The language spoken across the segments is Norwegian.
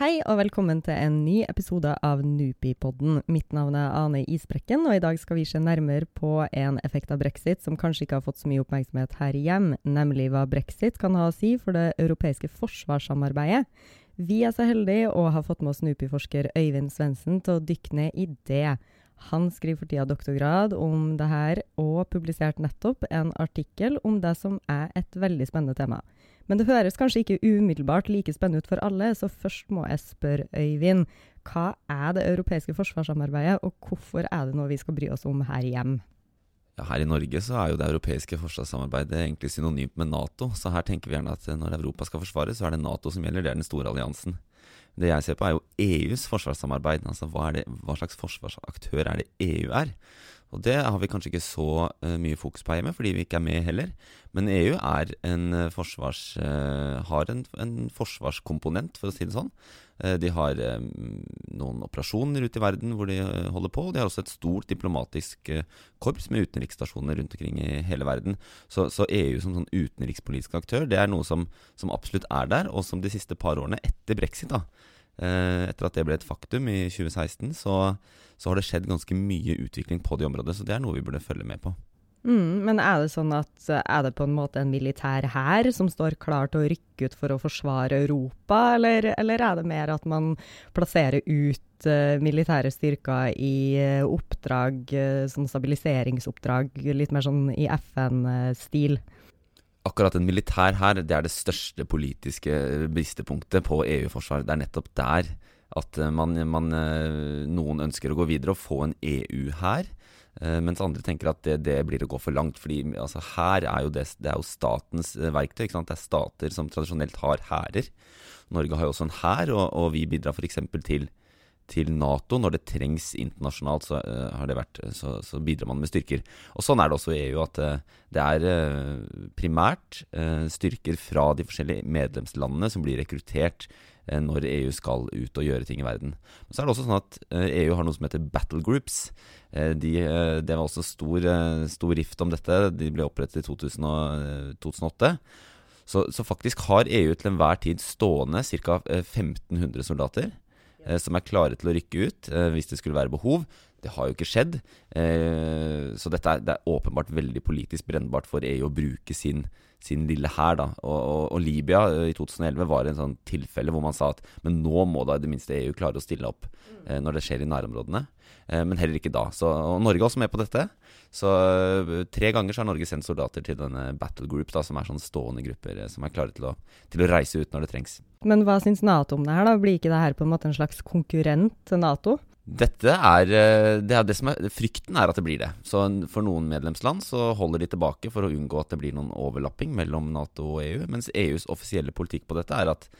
Hei og velkommen til en ny episode av Nupipodden. Mitt navn er Ane Isbrekken, og i dag skal vi se nærmere på en effekt av brexit som kanskje ikke har fått så mye oppmerksomhet her hjemme, nemlig hva brexit kan ha å si for det europeiske forsvarssamarbeidet. Vi er så heldige å ha fått med oss Nupi-forsker Øyvind Svendsen til å dykke ned i det. Han skriver for tida doktorgrad om det her, og publiserte nettopp en artikkel om det som er et veldig spennende tema. Men det høres kanskje ikke umiddelbart like spennende ut for alle, så først må jeg spørre Øyvind. Hva er det europeiske forsvarssamarbeidet, og hvorfor er det noe vi skal bry oss om her hjemme? Ja, her i Norge så er jo det europeiske forsvarssamarbeidet egentlig synonymt med Nato. Så her tenker vi gjerne at når Europa skal forsvares, så er det Nato som gjelder. Det er den store alliansen. Det jeg ser på, er jo EUs forsvarssamarbeid. Altså hva, det, hva slags forsvarsaktør er det EU er? Og det har vi kanskje ikke så uh, mye fokus på hjemme, fordi vi ikke er med heller. Men EU er en uh, forsvars, uh, har en, en, forsvarskomponent, for å si det sånn. de har noen operasjoner ute i verden hvor de holder på. Og de har også et stort diplomatisk korps med utenriksstasjoner rundt omkring i hele verden. Så, så, EU som sånn utenrikspolitisk aktør, det er noe som, som, absolutt er der, og som de siste par årene etter brexit da, Eh, etter at det ble et faktum i 2016, så, så, har det skjedd ganske mye utvikling på det området. Så det er noe vi burde følge med på. Mm, men er det sånn at er det på en måte en militær hær som står klar til å rykke ut for å forsvare Europa, eller, eller er det mer at man plasserer ut uh, militære styrker i uh, oppdrag, uh, sånn stabiliseringsoppdrag, litt mer sånn i FN-stil? Akkurat en militær hær, det er det største politiske bristepunktet på EU-forsvar. Det er nettopp der at eh, man, man, eh, noen ønsker å gå videre og få en EU-hær. Eh, mens andre tenker at det, det, blir å gå for langt. fordi altså, her er jo det, det er jo statens verktøy. ikke sant? Det er stater som tradisjonelt har hærer. Norge har jo også en hær, og, og vi bidrar f.eks. til til Nato. Når det trengs internasjonalt, så, uh, vært, så, så, bidrar man med styrker. Og Sånn er det også i EU, at uh, det er primært styrker fra de forskjellige medlemslandene som blir rekruttert når EU skal ut og gjøre ting i verden. Men så er det også sånn at EU har noe som heter battle groups. De, det var også stor, stor rift om dette. De ble opprettet i 2000 2008. Så, så, faktisk har EU til enhver tid stående ca. 1500 soldater eh, som er klare til å rykke ut eh, hvis det skulle være behov. Det har jo ikke skjedd. Eh, så dette er, det er åpenbart veldig politisk brennbart for EU å bruke sin, sin lille hær. Og, og, og, Libya eh, i 2011 var en sånn tilfelle hvor man sa at men nå må da i det minste EU klare å stille opp eh, når det skjer i nærområdene. Men heller ikke da. Så, og Norge er også med på dette. Så tre ganger så har Norge sendt soldater til denne battle group, da, som er sånne stående grupper som er klare til å, til å reise ut når det trengs. Men hva syns Nato om det her, da? Blir ikke det her på en måte en slags konkurrent til Nato? Dette er, det er det som er Frykten er at det blir det. Så for noen medlemsland så holder de tilbake for å unngå at det blir noen overlapping mellom Nato og EU. Mens EUs offisielle politikk på dette er at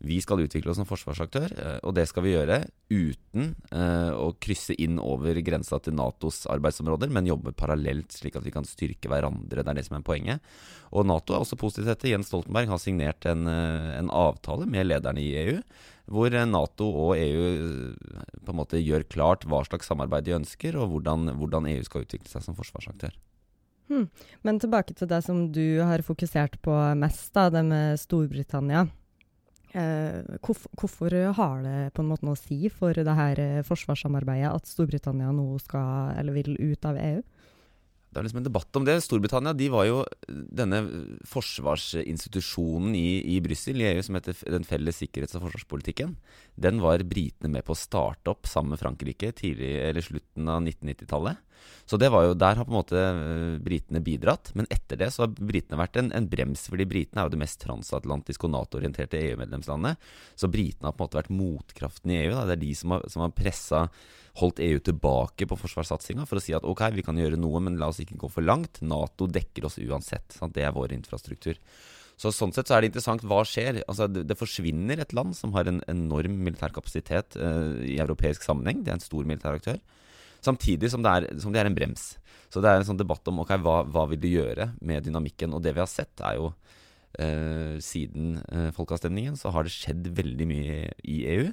vi skal utvikle oss som forsvarsaktør, eh, og det skal vi gjøre uten uh, å krysse inn over grensa til Natos arbeidsområder, men jobbe parallelt, slik at vi kan styrke hverandre. Det er det som er poenget. Og Nato er også positivt til dette. Jens Stoltenberg har signert en, en avtale med lederne i EU, hvor Nato og EU på en måte gjør klart hva slags samarbeid de ønsker, og hvordan, hvordan EU skal utvikle seg som forsvarsaktør. Hmm. Men tilbake til det som du har fokusert på mest, da, det med Storbritannia. Eh, hvorfor, hvorfor, har det på en måte noe å si for det her eh, forsvarssamarbeidet at Storbritannia nå skal, eller vil ut av EU? Det er liksom en debatt om det. Storbritannia de var jo denne forsvarsinstitusjonen i, i Brussel, i EU, som heter Den felles sikkerhets- og forsvarspolitikken. Den var britene med på å starte opp sammen med Frankrike tidlig, eller slutten av 1990-tallet. Så det var jo, Der har på en måte uh, britene bidratt. Men etter det så har britene vært en, en brems, fordi britene er jo det mest transatlantiske og Nato-orienterte EU-medlemslandet. Så britene har på en måte vært motkraften i EU. Da. Det er de som har, som har pressa holdt EU tilbake på forsvarssatsinga for å si at ok, vi kan gjøre noe, men la oss ikke gå for langt. Nato dekker oss uansett. Sant? Det er vår infrastruktur. Så Sånn sett så er det interessant hva skjer. Altså, det, det forsvinner et land som har en enorm militær kapasitet eh, i europeisk sammenheng. Det er en stor militær aktør. Samtidig som det, er, som det er en brems. Så det er en sånn debatt om ok, hva, hva vil du gjøre med dynamikken. Og det vi har sett, er jo eh, siden eh, folkeavstemningen så har det skjedd veldig mye i EU.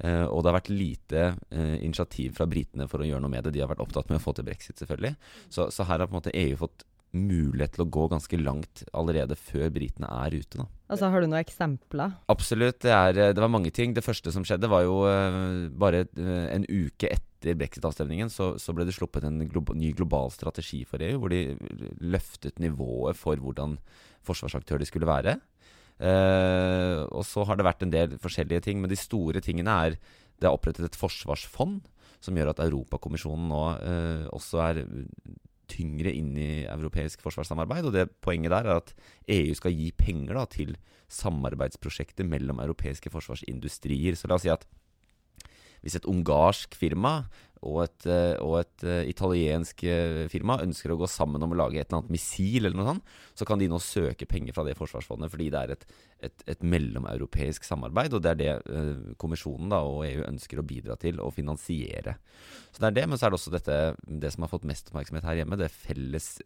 Eh, og det har vært lite eh, initiativ fra britene for å gjøre noe med det. De har vært opptatt med å få til brexit, selvfølgelig. Så, så her har på en måte EU fått mulighet til å gå ganske langt allerede før britene er ute. da. Altså, Har du noen eksempler? Absolutt. Det, er, det, var mange ting. Det første som skjedde, var jo uh, bare en uke etter brexit-avstemningen, så, så, ble det sluppet en glo ny global strategi for EU, hvor de løftet nivået for hvordan forsvarsaktører skulle være. Uh, og så har det vært en del forskjellige ting, men de store tingene er det er opprettet et forsvarsfond som gjør at Europakommisjonen nå også er tyngre inn i europeisk forsvarssamarbeid. Og det Poenget der er at EU skal gi penger da, til samarbeidsprosjekter mellom europeiske forsvarsindustrier. Så la oss si at hvis et ungarsk firma og et, eh, og et uh, italiensk uh, firma ønsker å gå sammen om å lage et eller annet missil, eller noe sånt, så kan de nå søke penger fra det forsvarsfondet, fordi det er et, et, et mellomeuropeisk samarbeid. Og det er det kommisjonen da, og EU ønsker å bidra til å finansiere. Så det er det, men så er det også dette, det som har fått mest oppmerksomhet her hjemme, det felles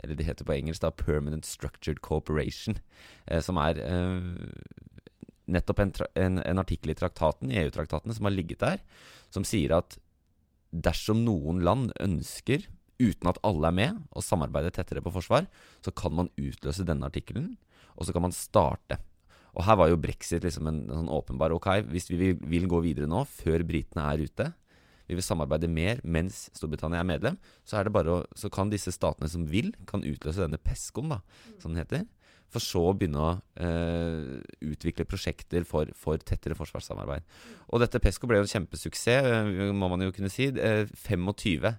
eller det heter på engelsk da, Permanent Structured Cooperation, som er nettopp en, en, en artikkel i traktaten, i EU-traktatene som har ligget der, som sier at dersom noen land ønsker, uten at alle er med, å samarbeide tettere på forsvar, så kan man utløse denne artikkelen, og så kan man starte. Og her var jo brexit liksom en, en sånn åpenbar Ok, hvis vi vil, vil, gå videre nå, før britene er ute, vi vil samarbeide mer mens Storbritannia er medlem, så, er å, så kan disse statene som vil, kan utløse denne PESCOen, da, som den heter for så å begynne å eh, utvikle prosjekter for, for, tettere forsvarssamarbeid. Og dette PESCO ble jo en kjempesuksess, eh, må man jo kunne si. 25 eh,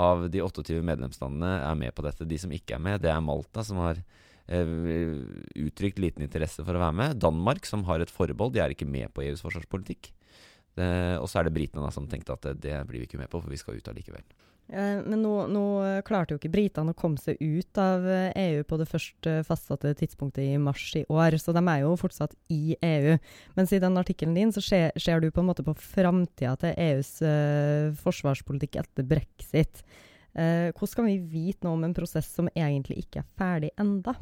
av de 28 medlemslandene er med på dette. De som ikke er med, det er Malta, som har eh, uttrykt liten interesse for å være med. Danmark, som har et forbehold, de er ikke med på EUs forsvarspolitikk. Og så er det britene som tenkte at det, det blir vi ikke med på, for vi skal ut allikevel. Eh, men nå, nå, klarte jo ikke britene å komme seg ut av EU eh, e på det først eh, fastsatte tidspunktet i mars i år, så de er jo fortsatt i EU. Mens i den artikkelen din så ser, ser, du på en måte på framtida til EUs uh, forsvarspolitikk etter brexit. Uh, hvordan kan vi vite noe om en prosess som egentlig ikke er ferdig enda?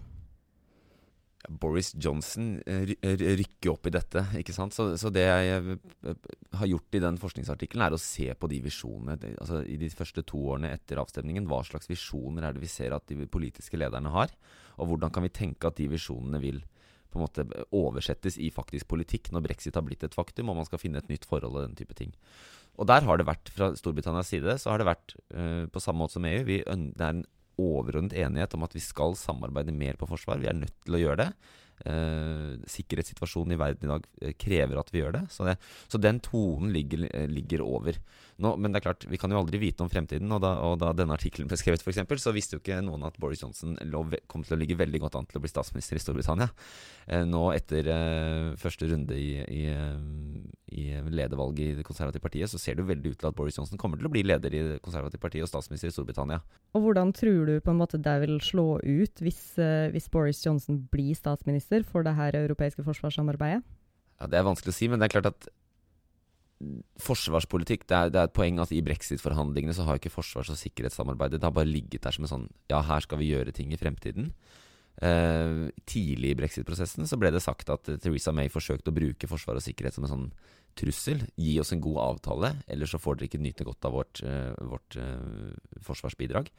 Boris Johnson eh, eh, rykker opp i dette. ikke sant? Så, så, det jeg eh, har gjort i den forskningsartikkelen, er å se på de visjonene. Altså, I de første to årene etter avstemningen, hva slags visjoner er det vi ser at de politiske lederne har? Og hvordan kan vi tenke at de visjonene vil på en måte oversettes i faktisk politikk når brexit har blitt et faktum, og man skal finne et nytt forhold og den type ting. Og der har det vært, fra Storbritannias side, så har det vært uh, på samme måte som EU. Vi, det er en overordnet enighet om at vi skal samarbeide mer på forsvar. Vi er nødt til å gjøre det. Eh, sikkerhetssituasjonen i verden i dag eh, krever at vi gjør det. Så, det, så den tonen ligger, eh, ligger over. Nå, men det er klart, vi kan jo aldri vite om fremtiden. Og da, og da denne artikkelen ble skrevet, f.eks., så visste jo ikke noen at Boris Johnson kom til å ligge veldig godt an til å bli statsminister i Storbritannia. Eh, nå etter eh, første runde i, i, i, ledervalget i Det konservative partiet, så ser det jo veldig ut til at Boris Johnson kommer til å bli leder i Det konservative partiet og statsminister i Storbritannia. Og hvordan tror du på en måte det vil slå ut hvis, hvis Boris Johnson blir statsminister? Minister for det her europeiske forsvarssamarbeidet? Ja, Det er vanskelig å si, men det er klart at forsvarspolitikk det er, det er et poeng at i brexit-forhandlingene så har ikke forsvars- og sikkerhetssamarbeidet Det har bare ligget der som en sånn Ja, her skal vi gjøre ting i fremtiden. Uh, tidlig i brexit-prosessen så ble det sagt at Theresa May forsøkte å bruke forsvar og sikkerhet som en sånn trussel. Gi oss en god avtale, ellers så får dere ikke nyte godt av vårt, uh, vårt uh, forsvarsbidrag.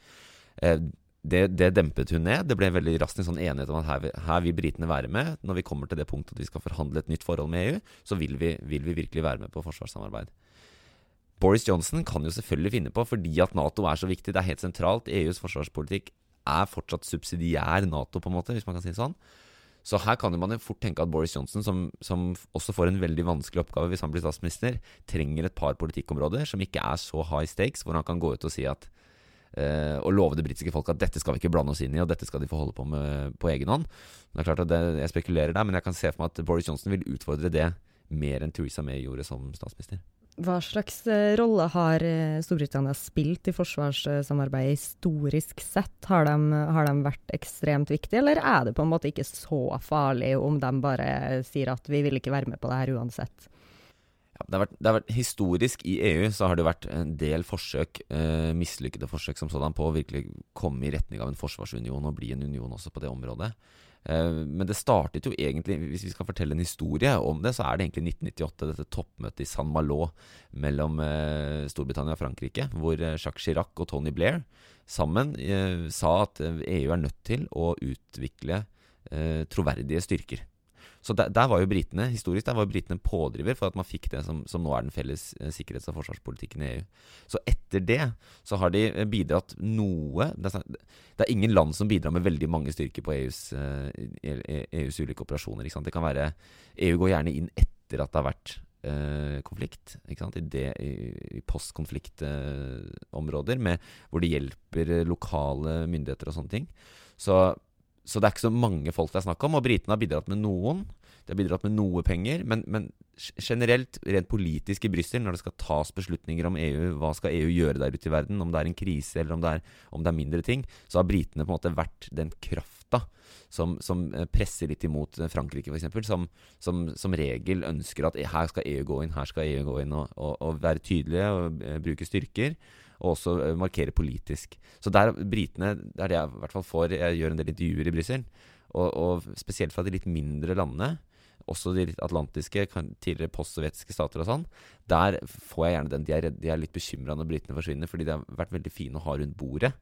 Det, det, dempet hun ned. Det ble veldig raskt en sånn enighet om at her, her, vil britene være med. Når vi kommer til det punktet at vi skal forhandle et nytt forhold med EU, så vil vi, vil vi virkelig være med på forsvarssamarbeid. Boris Johnson kan jo selvfølgelig finne på, fordi at Nato er så viktig, det er helt sentralt. EUs forsvarspolitikk er fortsatt subsidiær Nato, på en måte, hvis man kan si det sånn. Så her kan man jo fort tenke at Boris Johnson, som, som, også får en veldig vanskelig oppgave hvis han blir statsminister, trenger et par politikkområder som ikke er så high stakes, hvor han kan gå ut og si at og love det britiske folk at dette skal vi ikke blande oss inn i, og dette skal de få holde på med på egen hånd. Det er klart at det, Jeg spekulerer der, men jeg kan se for meg at Boris Johnson vil utfordre det mer enn Theresa May gjorde som statsminister. Hva slags eh, rolle har eh, Storbritannia spilt i forsvarssamarbeidet historisk sett? Har de, har de, vært ekstremt viktige, eller er det på en måte ikke så farlig om de bare sier at vi vil ikke være med på det her uansett? Det, har vært, det, har vært, Historisk i EU så har det vært en del forsøk, eh, mislykkede forsøk som sådan, på å virkelig komme i retning av en forsvarsunion og bli en union også på det området. Men det startet jo egentlig, hvis vi skal fortelle en historie om det, så er det egentlig 1998, dette toppmøtet i San Malo mellom Storbritannia og Frankrike, hvor Jacques Chirac og Tony Blair sammen sa at EU er nødt til å utvikle troverdige styrker. Så der, der, var jo britene historisk der var jo britene pådriver for at man fikk det som, som nå er den felles eh, sikkerhets- og forsvarspolitikken i EU. Så etter det så har de eh, bidratt noe Det er, det er ingen land som bidrar med veldig mange styrker på EUs, EUs eh, e, ulike operasjoner. Det kan være EU går gjerne inn etter at det har vært konflikt. I, det, i, postkonfliktområder, hvor det hjelper lokale myndigheter og sånne ting. Så så det er ikke så mange folk det er snakk om. Og britene har bidratt med noen. De har bidratt med noe penger. Men, men generelt, rent politisk i Brussel, når det skal tas beslutninger om EU, hva skal EU gjøre der ute i verden, om det er en krise eller om det er, om det er mindre ting, så har britene på en måte vært den krafta som, som, eh, presser litt imot eh, Frankrike, f.eks., som, som, som regel ønsker at her skal EU gå inn, her skal EU gå inn og, og, og være tydelige og bruke styrker og også uh, markere politisk. Så der britene, det er det jeg i hvert fall får Jeg gjør en del intervjuer i Brussel, og, og, spesielt fra de litt mindre landene, også de litt atlantiske, tidligere postsovjetiske stater og sånn, der får jeg gjerne den de er, de er litt bekymra når britene forsvinner, fordi de har vært veldig fine å ha rundt bordet.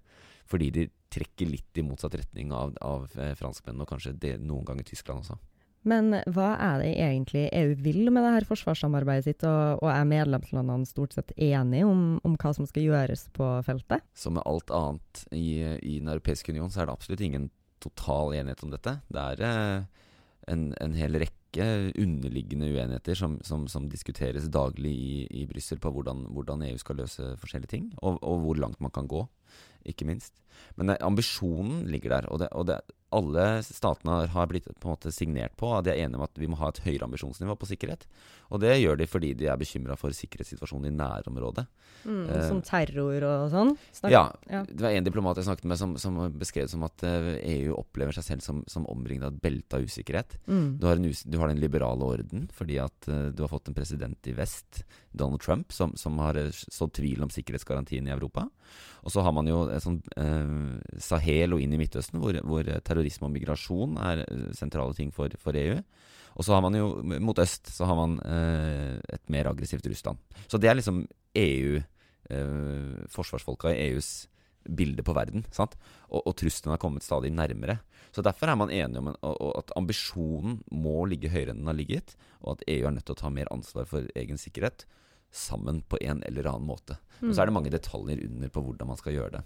Fordi de trekker litt i motsatt retning av, av eh, franskmennene, og kanskje det, noen ganger Tyskland også. Men hva er det egentlig EU vil med det her forsvarssamarbeidet sitt, og, og er medlemslandene stort sett enige om, om, hva som skal gjøres på feltet? Som med alt annet i, i Den europeiske union, så er det absolutt ingen total enighet om dette. Det er eh, en, en, hel rekke underliggende uenigheter som, som, som diskuteres daglig i, i Brussel på hvordan, hvordan, EU skal løse forskjellige ting, og, og, hvor langt man kan gå, ikke minst. Men eh, ambisjonen ligger der. og det, og det alle statene har blitt på en måte signert på at de er enige om at vi må ha et høyere ambisjonsnivå på sikkerhet. Og det gjør de fordi de er bekymra for sikkerhetssituasjonen i nærområdet. Mm, uh, som terror og sånn? Ja, ja, Det var en diplomat jeg snakket med som, som beskrev det som at uh, eh, EU opplever seg selv som, som omringet av et belte av usikkerhet. Mm. Du, har us du, har den liberale orden fordi at uh, du har fått en president i vest, Donald Trump, som, som har sådd tvil om sikkerhetsgarantien i Europa. Og så har man jo sånn, Sahel og inn i Midtøsten, hvor, hvor terrorisme og migrasjon er sentrale ting for, for EU. Og så har man jo mot øst så har man eh, et mer aggressivt Russland. Så det er liksom EU, eh, forsvarsfolka i EUs bilde på verden. sant? Og, og truslene har kommet stadig nærmere. Så Derfor er man enige om en, at ambisjonen må ligge høyere enn den har ligget, og at EU er nødt til å ta mer ansvar for egen sikkerhet sammen på en eller annen måte. Mm. Og så er det mange detaljer under på hvordan man skal gjøre det.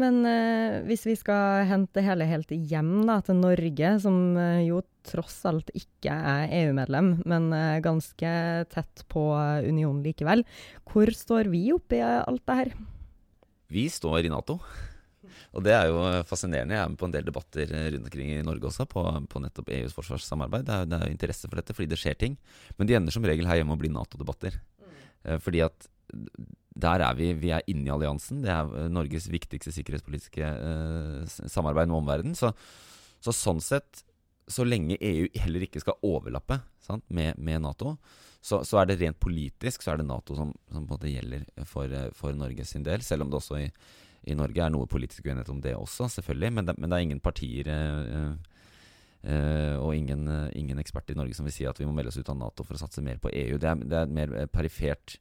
Men eh, hvis vi skal hente det hele helt hjem da, til Norge, som eh, jo tross alt ikke er EU-medlem, men eh, ganske tett på unionen likevel, hvor står vi oppi alt det her? Vi står i Nato. Og det er jo fascinerende. Jeg er med på en del debatter rundt omkring i Norge også, på, på nettopp EUs forsvarssamarbeid. Det er, det er interesse for dette fordi det skjer ting. Men de ender som regel her hjemme å bli Nato-debatter. Mm. Fordi at der er vi. Vi er inne i alliansen. Det er eh, Norges viktigste sikkerhetspolitiske eh, samarbeid med omverdenen. Så, så, sånn sett, så lenge EU heller ikke skal overlappe sant, med, med, Nato, så, så, er det rent politisk så er det Nato som, som på en måte gjelder for, eh, for Norges sin del. Selv om det også i, i, Norge er noe politisk uenighet om det også, selvfølgelig. Men det, men det er ingen partier eh, Uh, og ingen, ingen eksperter i Norge som vil si at vi må melde oss ut av Nato for å satse mer på EU. Det er, det er mer perifert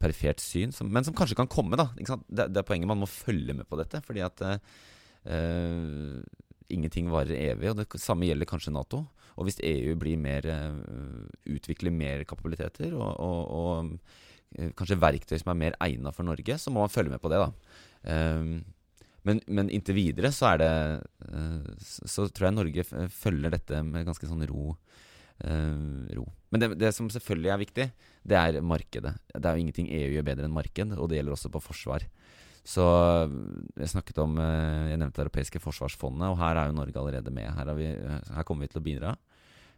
perifert syn, som, men som kanskje kan komme. da det, det, er poenget. Man må følge med på dette. fordi at uh, ingenting varer evig. og Det samme gjelder kanskje Nato. Og hvis EU blir mer, uh, utvikler mer kapabiliteter og, og, og uh, kanskje verktøy som er mer egna for Norge, så må man følge med på det. da men, men, inntil videre så er det Så tror jeg Norge følger dette med ganske sånn ro ro. Men det, det, som selvfølgelig er viktig, det er markedet. Det er jo ingenting EU gjør bedre enn marked, og det gjelder også på forsvar. Så jeg snakket om uh, Jeg nevnte Det europeiske forsvarsfondet, og her er jo Norge allerede med. Her, vi, her kommer vi til å bidra.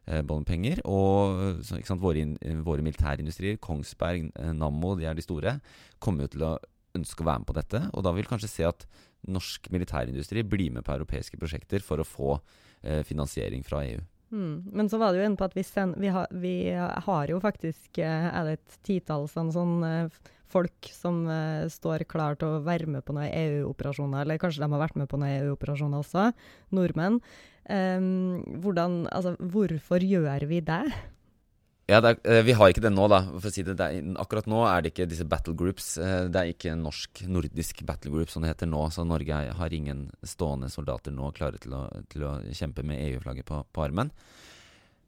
Både med penger og sant, våre, våre militærindustrier, Kongsberg, Nammo, de er de store, kommer jo til å ønske å være med på dette. Og da vil vi kanskje se at norsk militærindustri blir med på europeiske prosjekter for å få eh, finansiering fra EU. Mm. Men så var det jo inne på at vi, send, vi, har, vi har, jo faktisk eh, er det et titalls sånn, sånn folk som uh, står klar til å være med på noen EU-operasjoner, eller kanskje de har vært med på noen EU-operasjoner også, nordmenn. Um, hvordan, altså, hvorfor gjør vi det? Ja, er, eh, Vi har ikke det nå, da. Si det, det er, akkurat nå er det ikke disse battle groups. Eh, det er ikke norsk, nordisk battle group som det heter nå. Så Norge har ingen stående soldater nå klare til å, til å kjempe med EU-flagget på, på, armen.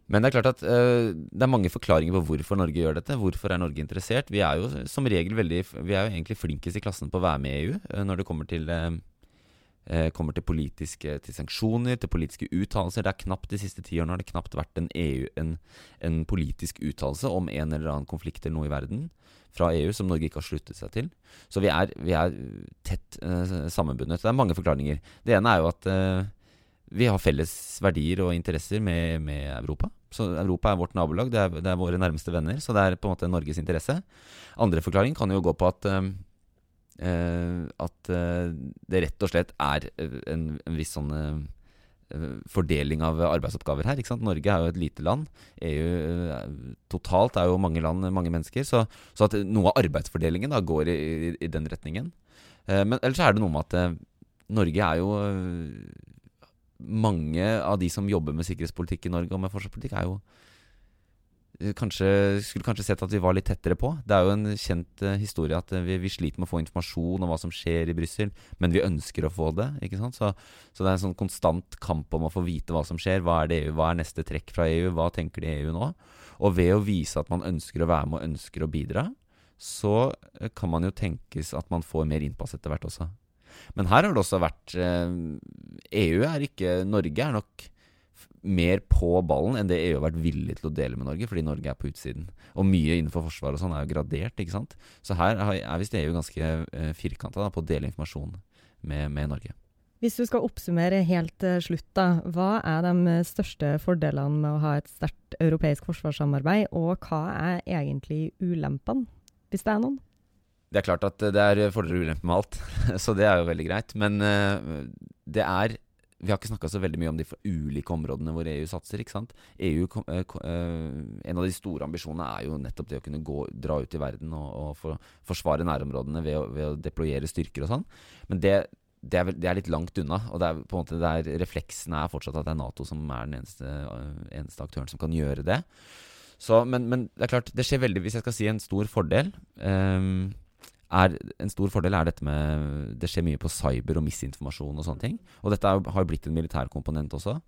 Men det er klart at uh, det er mange forklaringer på hvorfor Norge gjør dette. Hvorfor er Norge interessert? Vi er jo som regel veldig Vi er jo egentlig flinkest i klassen på å være med i EU når det kommer til uh, kommer til politiske til sanksjoner, til politiske uttalelser. Det er knapt De siste ti årene har det knapt vært en, EU, en, en politisk uttalelse om en eller annen konflikt eller noe i verden fra EU som Norge ikke har sluttet seg til. Så vi er, vi er tett eh, sammenbundet. Det er mange forklaringer. Det ene er jo at eh, vi har felles verdier og interesser med, med, Europa. Så Europa er vårt nabolag, det er, det er, våre nærmeste venner. Så det er på en måte Norges interesse. Andre forklaring kan jo gå på at eh, Eh, at eh, det rett og slett er eh, en, en viss sånn fordeling av arbeidsoppgaver her. Norge er jo et lite land. EU totalt er jo mange land, mange mennesker. Så, så at noe av arbeidsfordelingen da går i, i, i den retningen. men ellers er det noe med at Norge er jo Mange av de som jobber med sikkerhetspolitikk i Norge og med forsvarspolitikk, er jo Eh, kanskje, skulle kanskje sett at vi var litt tettere på. Det er jo en kjent uh, historie at uh, vi, vi, sliter med å få informasjon om hva som skjer i Brussel, men vi ønsker å få det. ikke sant? Så, så, det er en sånn konstant kamp om å få vite hva som skjer. Hva er, det EU, hva er neste trekk fra EU? Hva tenker de EU nå? Og ved å vise at man ønsker å være med og ønsker å bidra, så kan man jo tenkes at man får mer innpass etter hvert også. Men her har det også vært EU er ikke Norge er nok mer på ballen enn det EU har vært villig til å dele med Norge, fordi Norge er på utsiden. Og mye innenfor forsvaret og sånn er jo gradert, ikke sant. Så her er visst EU ganske eh, firkanta på å dele informasjon med, med, Norge. Hvis du skal oppsummere helt til slutt, da. Hva er de største fordelene med å ha et sterkt europeisk forsvarssamarbeid, og hva er egentlig ulempene, hvis det er noen? Det er klart at det er fordeler og ulemper med alt, så det er jo veldig greit. Men uh, det er vi har ikke snakka så veldig mye om de ulike områdene hvor EU satser. ikke sant? EU, eh, eh, En av de store ambisjonene er jo nettopp det å kunne gå, dra ut i verden og, og for, forsvare nærområdene ved å, ved å, deployere styrker og sånn. Men det, det, er, det, er, litt langt unna. og det er på en måte der Refleksen er fortsatt at det er Nato som er den eneste, eneste aktøren som kan gjøre det. Så, men, men, det er klart, det skjer veldig, hvis jeg skal si en stor fordel um, er, en stor fordel er dette med Det skjer mye på cyber og misinformasjon og sånne ting. Og dette er, har blitt en militær komponent også.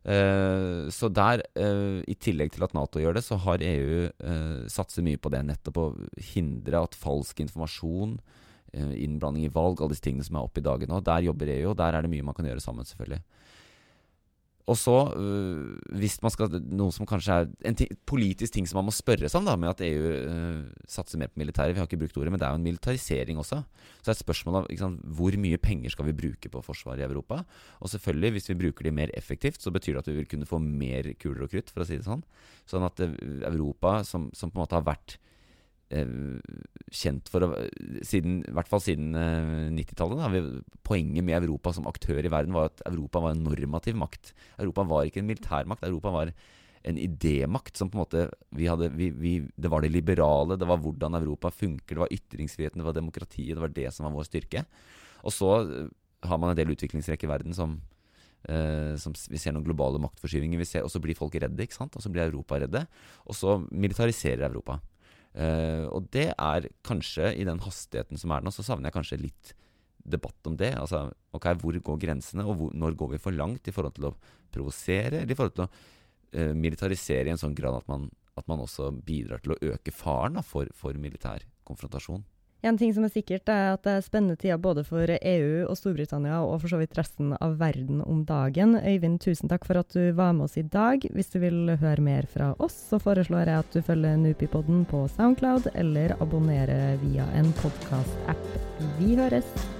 Uh, så der, uh, i tillegg til at Nato gjør det, så har EU uh, satser mye på det. Nettopp å hindre at falsk informasjon, innblanding i valg, alle disse tingene som er oppe i dagen nå, der jobber EU, og der er det mye man kan gjøre sammen, selvfølgelig. Og så, øh, hvis man skal Noe som kanskje er en politisk ting som man må spørre seg om, da, med at EU øh, satser mer på militæret. Vi har ikke brukt ordet, men det er jo en militarisering også. Så det er et spørsmål om sant, hvor mye penger skal vi bruke på forsvaret i Europa. Og selvfølgelig, hvis vi bruker de mer effektivt, så betyr det at vi vil kunne få mer kuler og krutt, for å si det sånn. Sånn at øh, Europa, som, som på en måte har vært kjent for å siden, I hvert fall siden 90-tallet. Eh, poenget med Europa som aktør i verden var at Europa var en normativ makt. Europa var ikke en militærmakt. Europa var en idémakt som på en måte vi hadde, vi, vi, Det var det liberale, det var hvordan Europa funker, det var ytringsfriheten, det var demokratiet. Det var det som var vår styrke. Og så eh, har man en del utviklingstrekk i verden som, Uh, som Vi ser noen globale maktforskyvninger, og så blir folk redde, ikke sant? og så blir Europa redde. Og så militariserer Europa. Uh, og det er kanskje, i den hastigheten som er nå, så savner jeg kanskje litt debatt om det. Altså, ok, Hvor går grensene, og hvor, når går vi for langt i forhold til å provosere, eller i forhold til å uh, militarisere i en sånn grad at man, at man, også bidrar til å øke faren da, for, for militær konfrontasjon? En ting som er sikkert, er at det er spennende tider både for EU og Storbritannia, og for så vidt resten av verden om dagen. Øyvind, tusen takk for at du var med oss i dag. Hvis du vil høre mer fra oss, så foreslår jeg at du følger Nupipodden på Soundcloud, eller abonnerer via en podkast-app. Vi høres!